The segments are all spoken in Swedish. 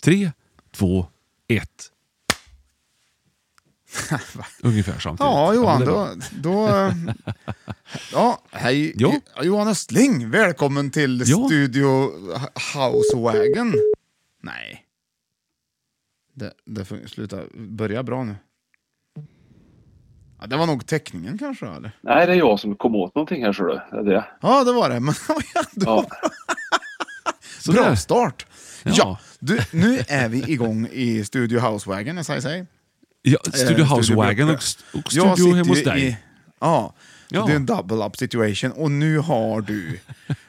Tre, två, ett. Ungefär samtidigt. Ja, Johan, då... då ja, hej. Ja. Johan Östling, välkommen till Ja. Studio Housewagon. Nej. Det, det får sluta börja bra nu. Ja, det var nog teckningen kanske, eller? Nej, det är jag som kom åt någonting här, du. Det är det. Ja, det var det. Men det var Ja. Sådär. bra start. Ja. Ja. Du, nu är vi igång i Studio Housewagon, as I say. Ja, Studio Eh, Housewagon och, och Studio hemma hos dig. I, ja, Ja. det är en double up situation. Och nu har du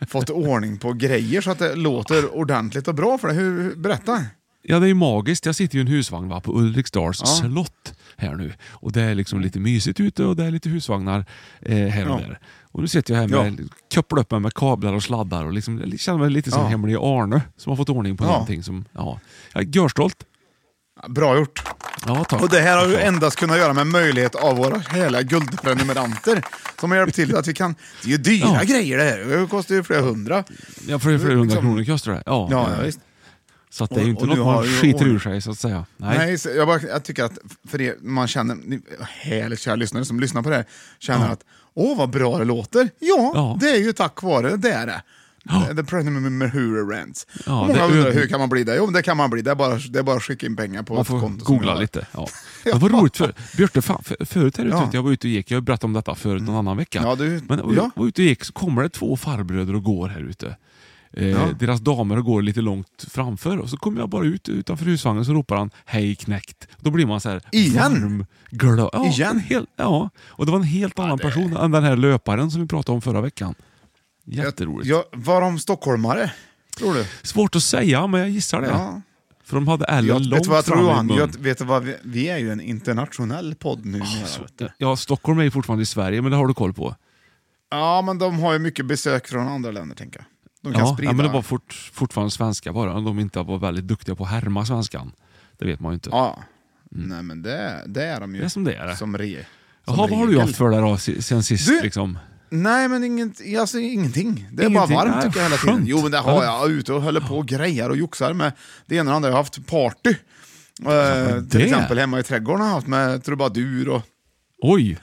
fått ordning på grejer så att det låter ordentligt och bra för dig. Hur, berätta. Ja, det är ju magiskt. Jag sitter i en husvagn va, på Ulriksdals Ja. slott här nu. Och Det är liksom lite mysigt ute och det är lite husvagnar eh, här och Ja. där. Och nu sitter jag här med, kopplar upp mig med kablar och sladdar och liksom, jag känner mig lite som Ja. hemlig Arne som har fått ordning på Ja. någonting. Som, ja, jag är görstolt. Bra gjort. Ja, tack. Och det här har ju Tack. endast kunnat göra med möjlighet av våra härliga guldprenumeranter som har hjälpt till att vi kan... Det är ju dyra Ja. grejer det här. Det kostar ju flera hundra. Ja, för flera hundra liksom- kronor kostar det. Ja, Ja, eh, ja, visst. Så att det är ju inte något du man skiter ur sig så att säga. Nej. Nej, jag, bara, jag tycker att för er, man känner, ni, härligt kära lyssnare som lyssnar på det här, känner Ja. att åh vad bra det låter. Ja, Ja. det är ju tack vare det är det. The Premium Rents. Ja, Och Många det undrar hur kan man bli det? Jo, det kan man bli. Det är bara, det är bara att skicka in pengar på Man ett får konto. som googla lite. Ja. Det var roligt för Björte, fan, för, förut här ute, Ja. jag var ute och gick, jag har berättat om detta förut någon annan vecka. Ja, du- Men ja. jag var ute och gick så kommer det två farbröder och går här ute. Eh, Ja. Deras damer går lite långt framför och så kommer jag bara ut utanför husvagnen så ropar han Hej knäckt. Då blir man så här Igen? varm, glad. Ja, Igen? en hel, ja, och det var en helt annan person än den här löparen som vi pratade om förra veckan. Jätteroligt. Ja, var de stockholmare? Tror du? Svårt att säga, men jag gissar det. Ja. För de hade Ellen Jag, långt vet vad jag tror Johan? Jag, vet du vad vi, vi är ju en internationell podd nu. Så- vet du. Ja, Stockholm är ju fortfarande i Sverige, men det har du koll på. Ja, men de har ju mycket besök från andra länder, tänker jag. De kan Ja, sprida... ja, men det var fort, fortfarande svenska bara. Om de inte var väldigt duktiga på att härma svenskan. Det vet man ju inte. Ja. Nej, men det, det är de ju. Det är som det är. Som re, som Jaha, vad har du haft för dig då sen sist? Du- liksom? Nej, men inget, alltså, ingenting. Det är Ingenting? bara varmt Nej, tycker jag hela tiden. skönt. Jo, men det har Ja. jag. Ute och håller på och grejar och joxar med det ena och det andra. Jag har haft party. Eh, till det. exempel hemma i trädgården har jag haft med trubadur och... Oj,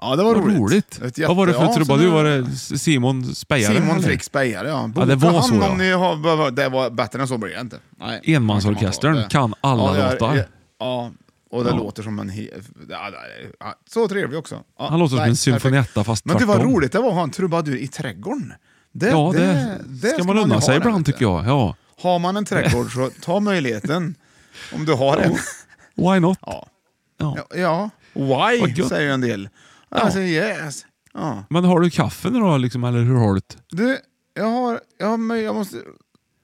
Ja, det var roligt. roligt. Jätte- Vad var det för ja, trubadur? det- Var det Simon Spejare? Simon eller? Fricks Bejare, ja. Ja, det Boka var så, om ja. ni har, det var bättre än så blir det inte. Nej, Enmansorkestern det kan alla det är- låtar. Ja, och det Ja. låter som en... He, ja, det ja, så trevlig också. Ja, Han låter som en symfonietta fast Men det var tvärtom. roligt det var att ha en trubadur i trädgården. Det, Ja, det, ska man ju unna sig ibland tycker jag. Ja. Har man en trädgård så ta möjligheten. Om du har en. Why not? Ja. Ja. Ja, ja. Why säger en del. Jag säger yes. Ja. Men har du kaffe nu då, liksom, eller hur har du det? Du, jag har, jag har möj- jag måste,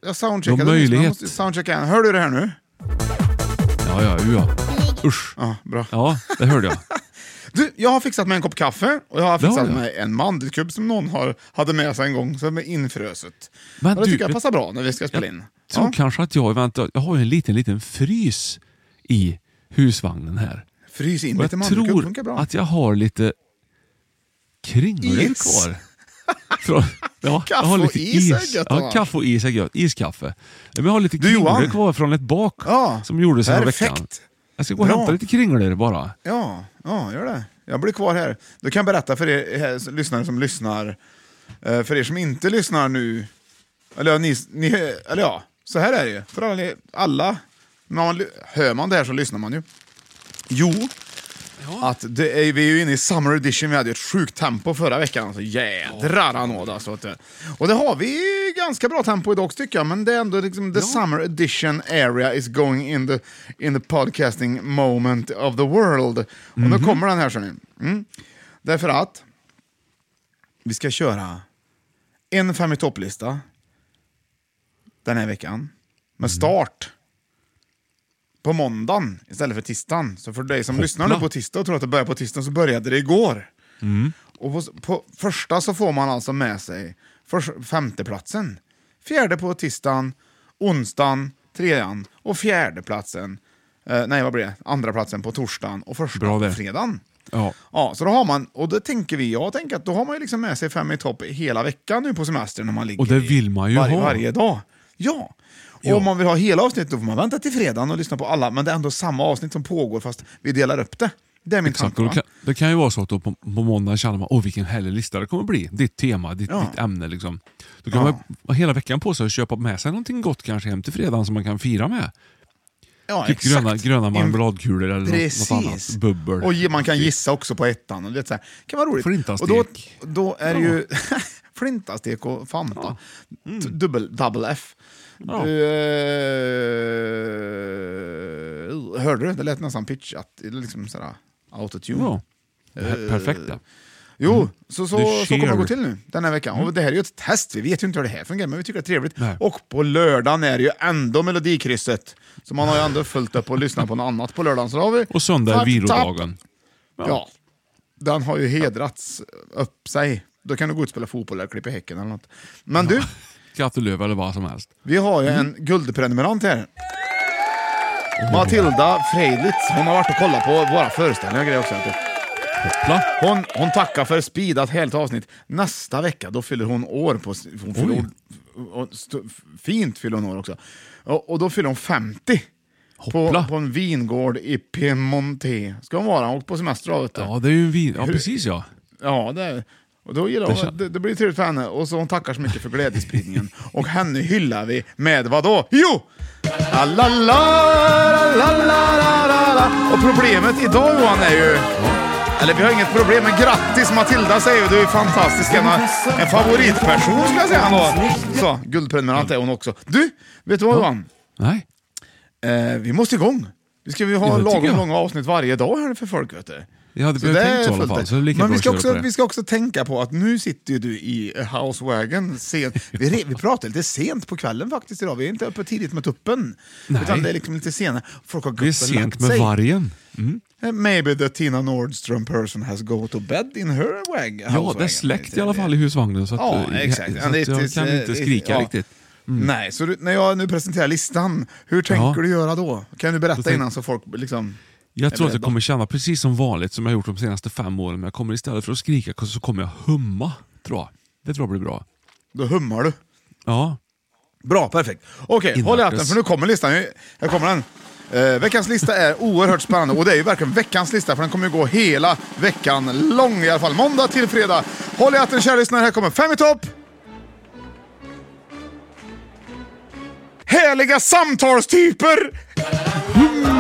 jag soundcheckade Du har nyss, men jag möjlighet. måste soundchecka igen. Hör du det här nu? Ja, ja, ja. Usch. Ja, bra. Ja, det hörde jag. Du, jag har fixat mig en kopp kaffe och jag har Det har fixat du. mig en mandelkubb som någon har, hade med sig en gång, som är infröset. Men och det du, tycker jag passar bra när vi ska spela Jag in. tror Ja. kanske att jag eventuellt, jag har ju en liten, liten frys i husvagnen här. Frys in Och lite jag mandelkubb, tror bra. att jag har lite kringlor Is. kvar. Från, ja, Kaffe jag har och lite is är gött, Ja, kaffe och is är gött. Iskaffe. Men jag har lite kringlor kvar från ett bak Ja, som gjordes perfekt. veckan. Jag ska gå och Bra. hämta lite kringlor bara. Ja, ja, gör det. Jag blir kvar här. Du kan berätta för er här, s- lyssnare som lyssnar, eh, för er som inte lyssnar nu, eller ja, ni, ni, eller ja, så här är det ju. För alla, alla när man, hör man det här så lyssnar man ju. Jo, att det är, vi är ju inne i Summer Edition, vi hade ett sjukt tempo förra veckan. Alltså, jädrar anåt alltså. Och det har vi ganska bra tempo idag tycker jag, men det är ändå liksom the Summer Edition area is going in the, in the podcasting moment of the world. Och då kommer den här, så ni. Mm. Därför att vi ska köra en fem i topplista den här veckan. Med start på måndagen istället för tisdagen. Så för dig som lyssnar nu på tisdag och tror att det börjar på tisdagen så började det igår. Och på, på första så får man alltså med sig för, femteplatsen. Fjärde på tisdagen, onsdagen, trean och fjärdeplatsen. Eh, nej, vad blir det? Andra platsen på torsdagen och första Bra på det. fredagen. Ja. Ja, så då har man, och då tänker vi, jag tänker att då har man ju liksom med sig fem i topp hela veckan nu på semestern när man ligger Och det vill man ju varje, ha. varje dag. Ja. Ja. om man vill ha hela avsnittet då får man vänta till fredagen och lyssna på alla, men det är ändå samma avsnitt som pågår fast vi delar upp det. Det är min Exakt, tanke. kan, det kan ju vara så att på, på måndag känner man åh vilken härlig lista det kommer bli. Ditt tema, ditt, Ja. ditt ämne. Liksom. Då kan Ja. man ha hela veckan på sig att köpa med sig någonting gott kanske hem till fredagen som man kan fira med. Ja, typ exakt. gröna, gröna marmeladkulor eller Precis. något annat. Bubbel. Och man kan gissa också på ettan. Och det så här. kan vara roligt. Flintastek. Och då, då är det ju flintastek och Fanta. D- Dubbel, double F. Mm. Ja. Du, eh, hörde du? Det lät nästan pitchat. Liksom sådär autotune. Ja. Per- Perfekt ja. Jo, så, så, The så kommer det gå till nu den här veckan. Och det här är ju ett test, vi vet ju inte hur det här fungerar, men vi tycker det är trevligt. Nej. Och på lördagen är det ju ändå Melodikrysset. Så man har ju ändå följt upp och lyssnat på något annat på lördagen. Så har vi Och söndag är vilodagen. Ja. Den har ju hedrats upp sig. Då kan du gå ut och spela fotboll eller klippa häcken eller något. Men du, Kattelöv eller vad som helst. vi har ju en guldprenumerant här. Matilda Freidlitz, hon har varit och kollat på våra föreställningar och grejer också. vet du. Hoppla. Hon, hon tackar för speedat helt avsnitt. Nästa vecka då fyller hon år. På, hon fyller Oj. år och st- fint fyller hon år också. Och, och då fyller hon 50. På, Hoppla. på en vingård i Piemonte. Ska hon vara. Hon åker på semester då, vet du. Ja, det är ju en vin. Ja, precis ja. Ja, det, och då gillar hon, det, det blir trevligt för henne. Och så hon tackar så mycket för glädjespridningen. och henne hyllar vi med vad då? Jo! La. Och problemet idag Johan är ju... Eller vi har inget problem, men grattis Matilda säger. Du är fantastisk. En, en favoritperson skulle jag säga. Ändå. Så, guldprenumerant är hon också. Du, vet du vad Johan? Nej. Eh, vi måste igång. Vi ska ju ha Ja, lagom långa avsnitt varje dag här för folk. Vet du. Jag hade Så det tänkt så i alla fall. Så lika Men vi ska, också, vi ska också tänka på att nu sitter ju du i housewagon sent. Vi, re- vi pratar lite sent på kvällen faktiskt idag. Vi är inte uppe tidigt med tuppen. Nej. Utan det är liksom lite senare. Folk har Det är gått sent med sig. vargen. Mm. Eh, Maybe the Tina Nordström person has go to bed in her wag. Ja, det är släckt i alla fall i husvagnen. Så att, Ja, eh, exakt. Så att jag kan eh, inte it- skrika ja. riktigt. Mm. Nej, så du, när jag nu presenterar listan, hur tänker Ja. du göra då? Kan du berätta innan så folk liksom... Jag tror att jag kommer känna precis som vanligt som jag gjort de senaste fem åren. Men jag kommer istället för att skrika så kommer jag humma. Tror jag. Det tror jag blir bra. Då hummar du. Ja. Bra, perfekt. Okej, Invärtes. håll i hatten för nu kommer listan. Här kommer den. Eh, veckans lista är oerhört spännande och det är ju verkligen veckans lista för den kommer ju gå hela veckan lång i alla fall. Måndag till fredag. Håll i hatten kära lyssnare, här kommer Fem i topp! Härliga samtalstyper! Ah,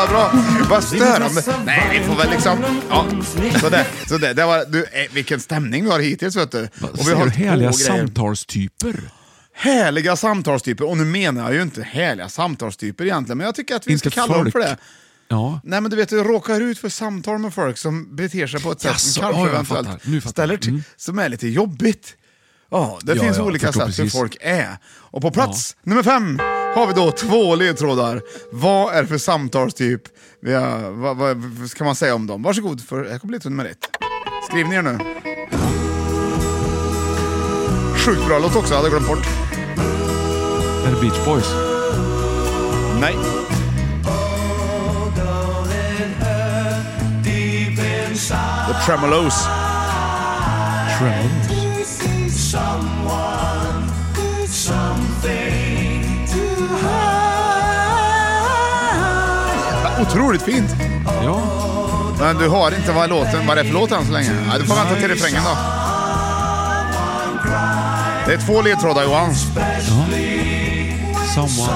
Himla bra. Vad störande. Nej, vi får väl liksom... Ja, så det, så det, det var, du, eh, vilken stämning vi har hittills vet du. Och vi har hållit på Härliga och grejer. samtalstyper. Härliga samtalstyper. Och nu menar jag ju inte härliga samtalstyper egentligen, men jag tycker att vi Inte ska kalla dem folk. för det. Ja. Nej men du vet, du råkar ut för samtal med folk som beter sig på ett sätt Jaså, som kanske jag eventuellt fattar. Nu fattar ställer jag. till, Mm. som är lite jobbigt. Ja, det Ja, finns ja, olika förstår sätt hur precis. folk är. Och på plats nummer fem har vi då två ledtrådar. Vad är det för samtalstyp? Har, vad, vad ska man säga om dem? Varsågod, för här kommer ledtråd nummer ett. Skriv ner nu. Sjukt bra låt också, jag hade glömt bort. Är det Beach Boys? Nej. The Tremolos. Tremors. Otroligt fint. Ja. Men du har inte vad låten, vad det är för låt än så länge. Ja, du får vänta till refrängen då. Det är två ledtrådar Johan. Someone.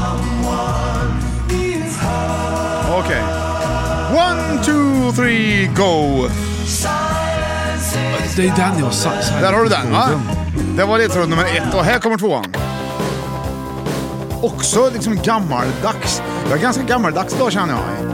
Okej. One, two, three, go! Det är den jag sa. Där har du den va? Det var ledtråd nummer ett och här kommer tvåan. Också liksom gammaldags. Jag är ganska gammaldags idag känner jag.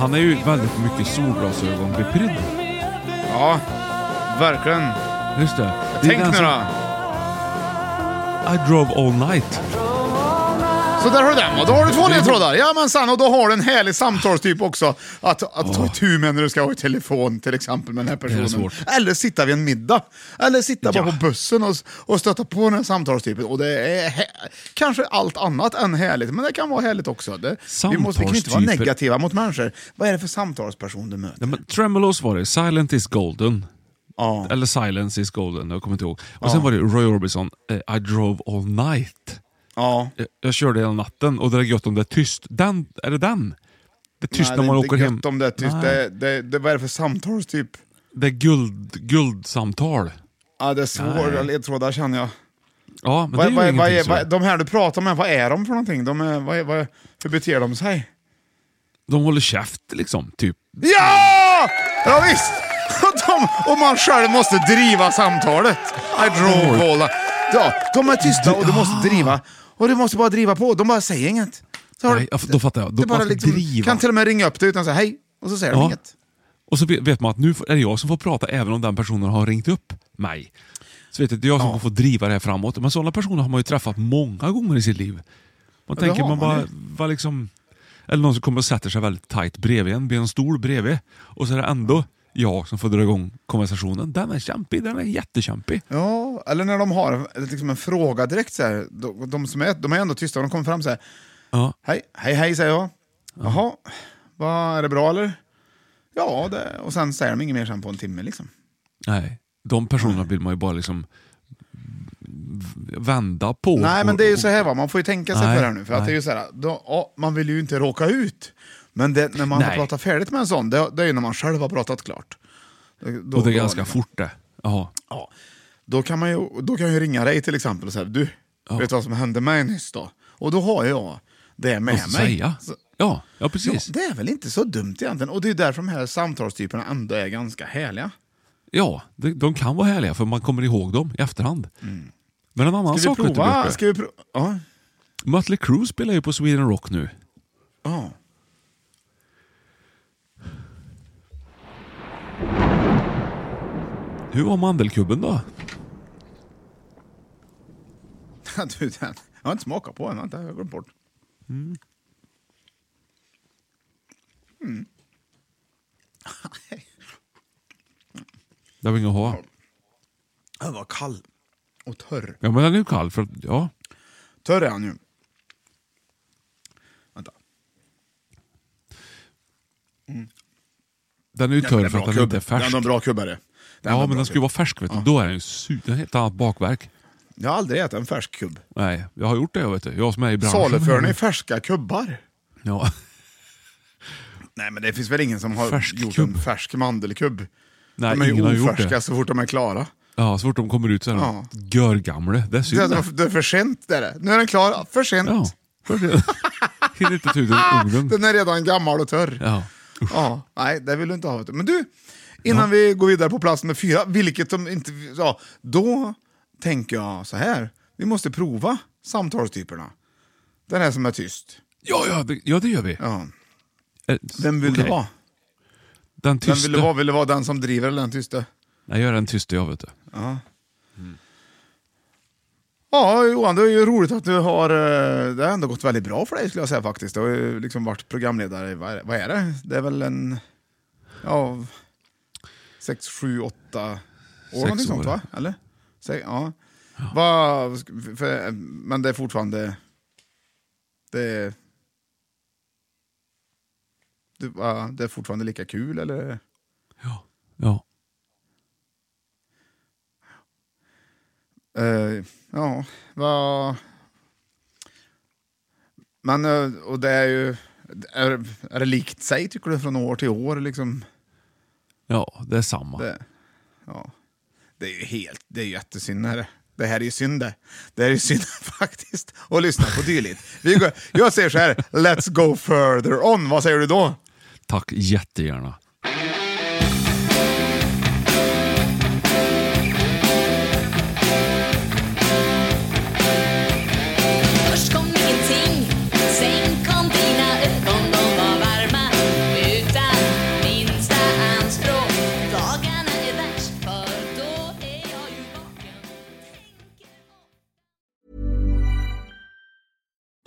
Han är ju väldigt mycket solglasögon beprydd. Ja, verkligen. Just det. det är Tänk den nu som- då. I drove all night. Så där har du den va? Då har du två ledtrådar. Jajamensan, och då har du en härlig samtalstyp också. Att, att ta itu med när du ska ha i telefon till exempel med den här personen. Eller sitta vid en middag. Eller sitta bara Ja. på bussen och, och stöta på den här samtalstypen. Och det är kanske allt annat än härligt, men det kan vara härligt också. Det, vi, måste, vi kan inte vara negativa mot människor. Vad är det för samtalsperson du möter? Ja, Tremolos var det. Silent is golden. Ja. Eller Silence is golden, jag kommer inte ihåg. Och sen var det Roy Orbison, eh, I drove all night. Ja. Jag, jag körde hela natten och det är gött om det är tyst. Den, är det den? Det är tyst Nej, när man det är åker hem. om det är tyst. Nej. Det, det, det, vad är det för samtalstyp? Det är guld, guldsamtal. Ja, det är svåra ledtrådar känner jag. Ja, men Vad, det är vad, ju vad, är, så. vad, de här du pratar med, vad är de för någonting? De är, vad, vad, hur beter de sig? De håller käft liksom, typ. Ja! Ja visst! Och de, och man själv måste driva samtalet. I all Ja, de är tysta och du måste driva. Och du måste bara driva på. De bara säger inget. Så Nej, jag- då fattar jag. Är bara liksom, driva. kan till och med ringa upp dig utan säga hej. Och så säger de Ja. inget. Och så vet man att nu är det jag som får prata även om den personen har ringt upp mig. Så vet du, det är jag som Ja. får driva det här framåt. Men sådana personer har man ju träffat många gånger i sitt liv. Man Ja, tänker man man bara, bara liksom... Eller någon som kommer och sätter sig väldigt tight bredvid en, vid en stol bredvid. Och så är det ändå jag som får dra igång konversationen. Den är kämpig, den är jättekämpig. Ja, eller när de har liksom en fråga direkt så här. De, de, som är, de är ändå tysta och de kommer fram så här. Ja. Hej, hej, hej säger jag. Jaha, vad, är det bra eller? Ja, det, och sen säger de inget mer sen på en timme liksom. Nej, de personerna vill man ju bara liksom vända på. Nej, men det är ju så här va, man får ju tänka sig Nej, för här nu. För att det är ju så här, då, ja, man vill ju inte råka ut. Men det, när man har Nej. pratat färdigt med en sån, det, det är ju när man själv har pratat klart. Då, och det är ganska fort det. Ja. Ja, då kan, man ju, då kan jag ju ringa dig till exempel och säga, du, vet du vad som hände mig nyss då? Och då har jag det med mig. säga. Så, Ja, ja ja, precis. det är väl inte så dumt egentligen. Och det är därför de här samtalstyperna ändå är ganska härliga. Ja, de, de kan vara härliga för man kommer ihåg dem i efterhand. Men en annan Mm. Sak du, prova? Björte. Ska vi prova? Ja. Mötley Crüe spelar ju på Sweden Rock nu. ja. Hur var mandelkubben då? du, den. Jag har inte smakat på den, jag har glömt bort. Det var inget att ha. Den var kall och törr. Ja, men den är ju kall för att, ja. Törr är han ju. Vänta. Den är ju törr det för att den inte är kubb. Den färsk. är en bra kubbare. Är Ja, men den ska ju vara färsk vet du. Då är den ju su- den har ett annat bakverk. Jag har aldrig ätit en färsk kubb. Nej, jag har gjort det jag vet du. Jag som är i branschen. Saluför ni färska kubbar? Ja. Nej, men det finns väl ingen som har Färsk gjort kubb. en färsk mandelkubb? Nej, de är ingen har ju gjort ofärska det. så fort de är klara. Ja, så fort de kommer ut så är de Ja. görgamla. Det är Det synd. är, det är för sent. Det är det. Nu är den klar. För sent. Ja, för det. Hinner inte ta ut ungdom. Den är redan gammal och törr. Ja. Ja, nej, det vill du inte ha. vet du. Men du, innan vi går vidare på plats nummer fyra, vilket de inte... Ja, då tänker jag så här. Vi måste prova samtalstyperna. Den här som är tyst. Ja, ja, ja, det gör vi. Ja. Eh, Vem vill du vara? Den Vem tysta. vill du vara? Vill du vara den som driver eller den tysta? Nej, jag är den tysta jag vet du. Ja, Johan, det är ju roligt att du har... eh, Det har ändå gått väldigt bra för dig skulle jag säga faktiskt. Du har ju liksom varit programledare i, vad är det? Det är väl en... Ja... Sex, sju, åtta år någonting år. sånt va? Eller? Se, ja. Vad- för, men det är fortfarande... Det, det, va, det är fortfarande lika kul eller? Ja. Ja. Eh, ja, vad... Men, eh, och det är ju... Är, är det likt sig tycker du från år till år liksom? Ja, det är samma. Det, ja. det är ju helt, det är ju jättesynd. Det här, det här är ju synd det. Det här är ju synd faktiskt att lyssna på dylikt. Vi går, jag säger så här, let's go further on. Vad säger du då? Tack jättegärna.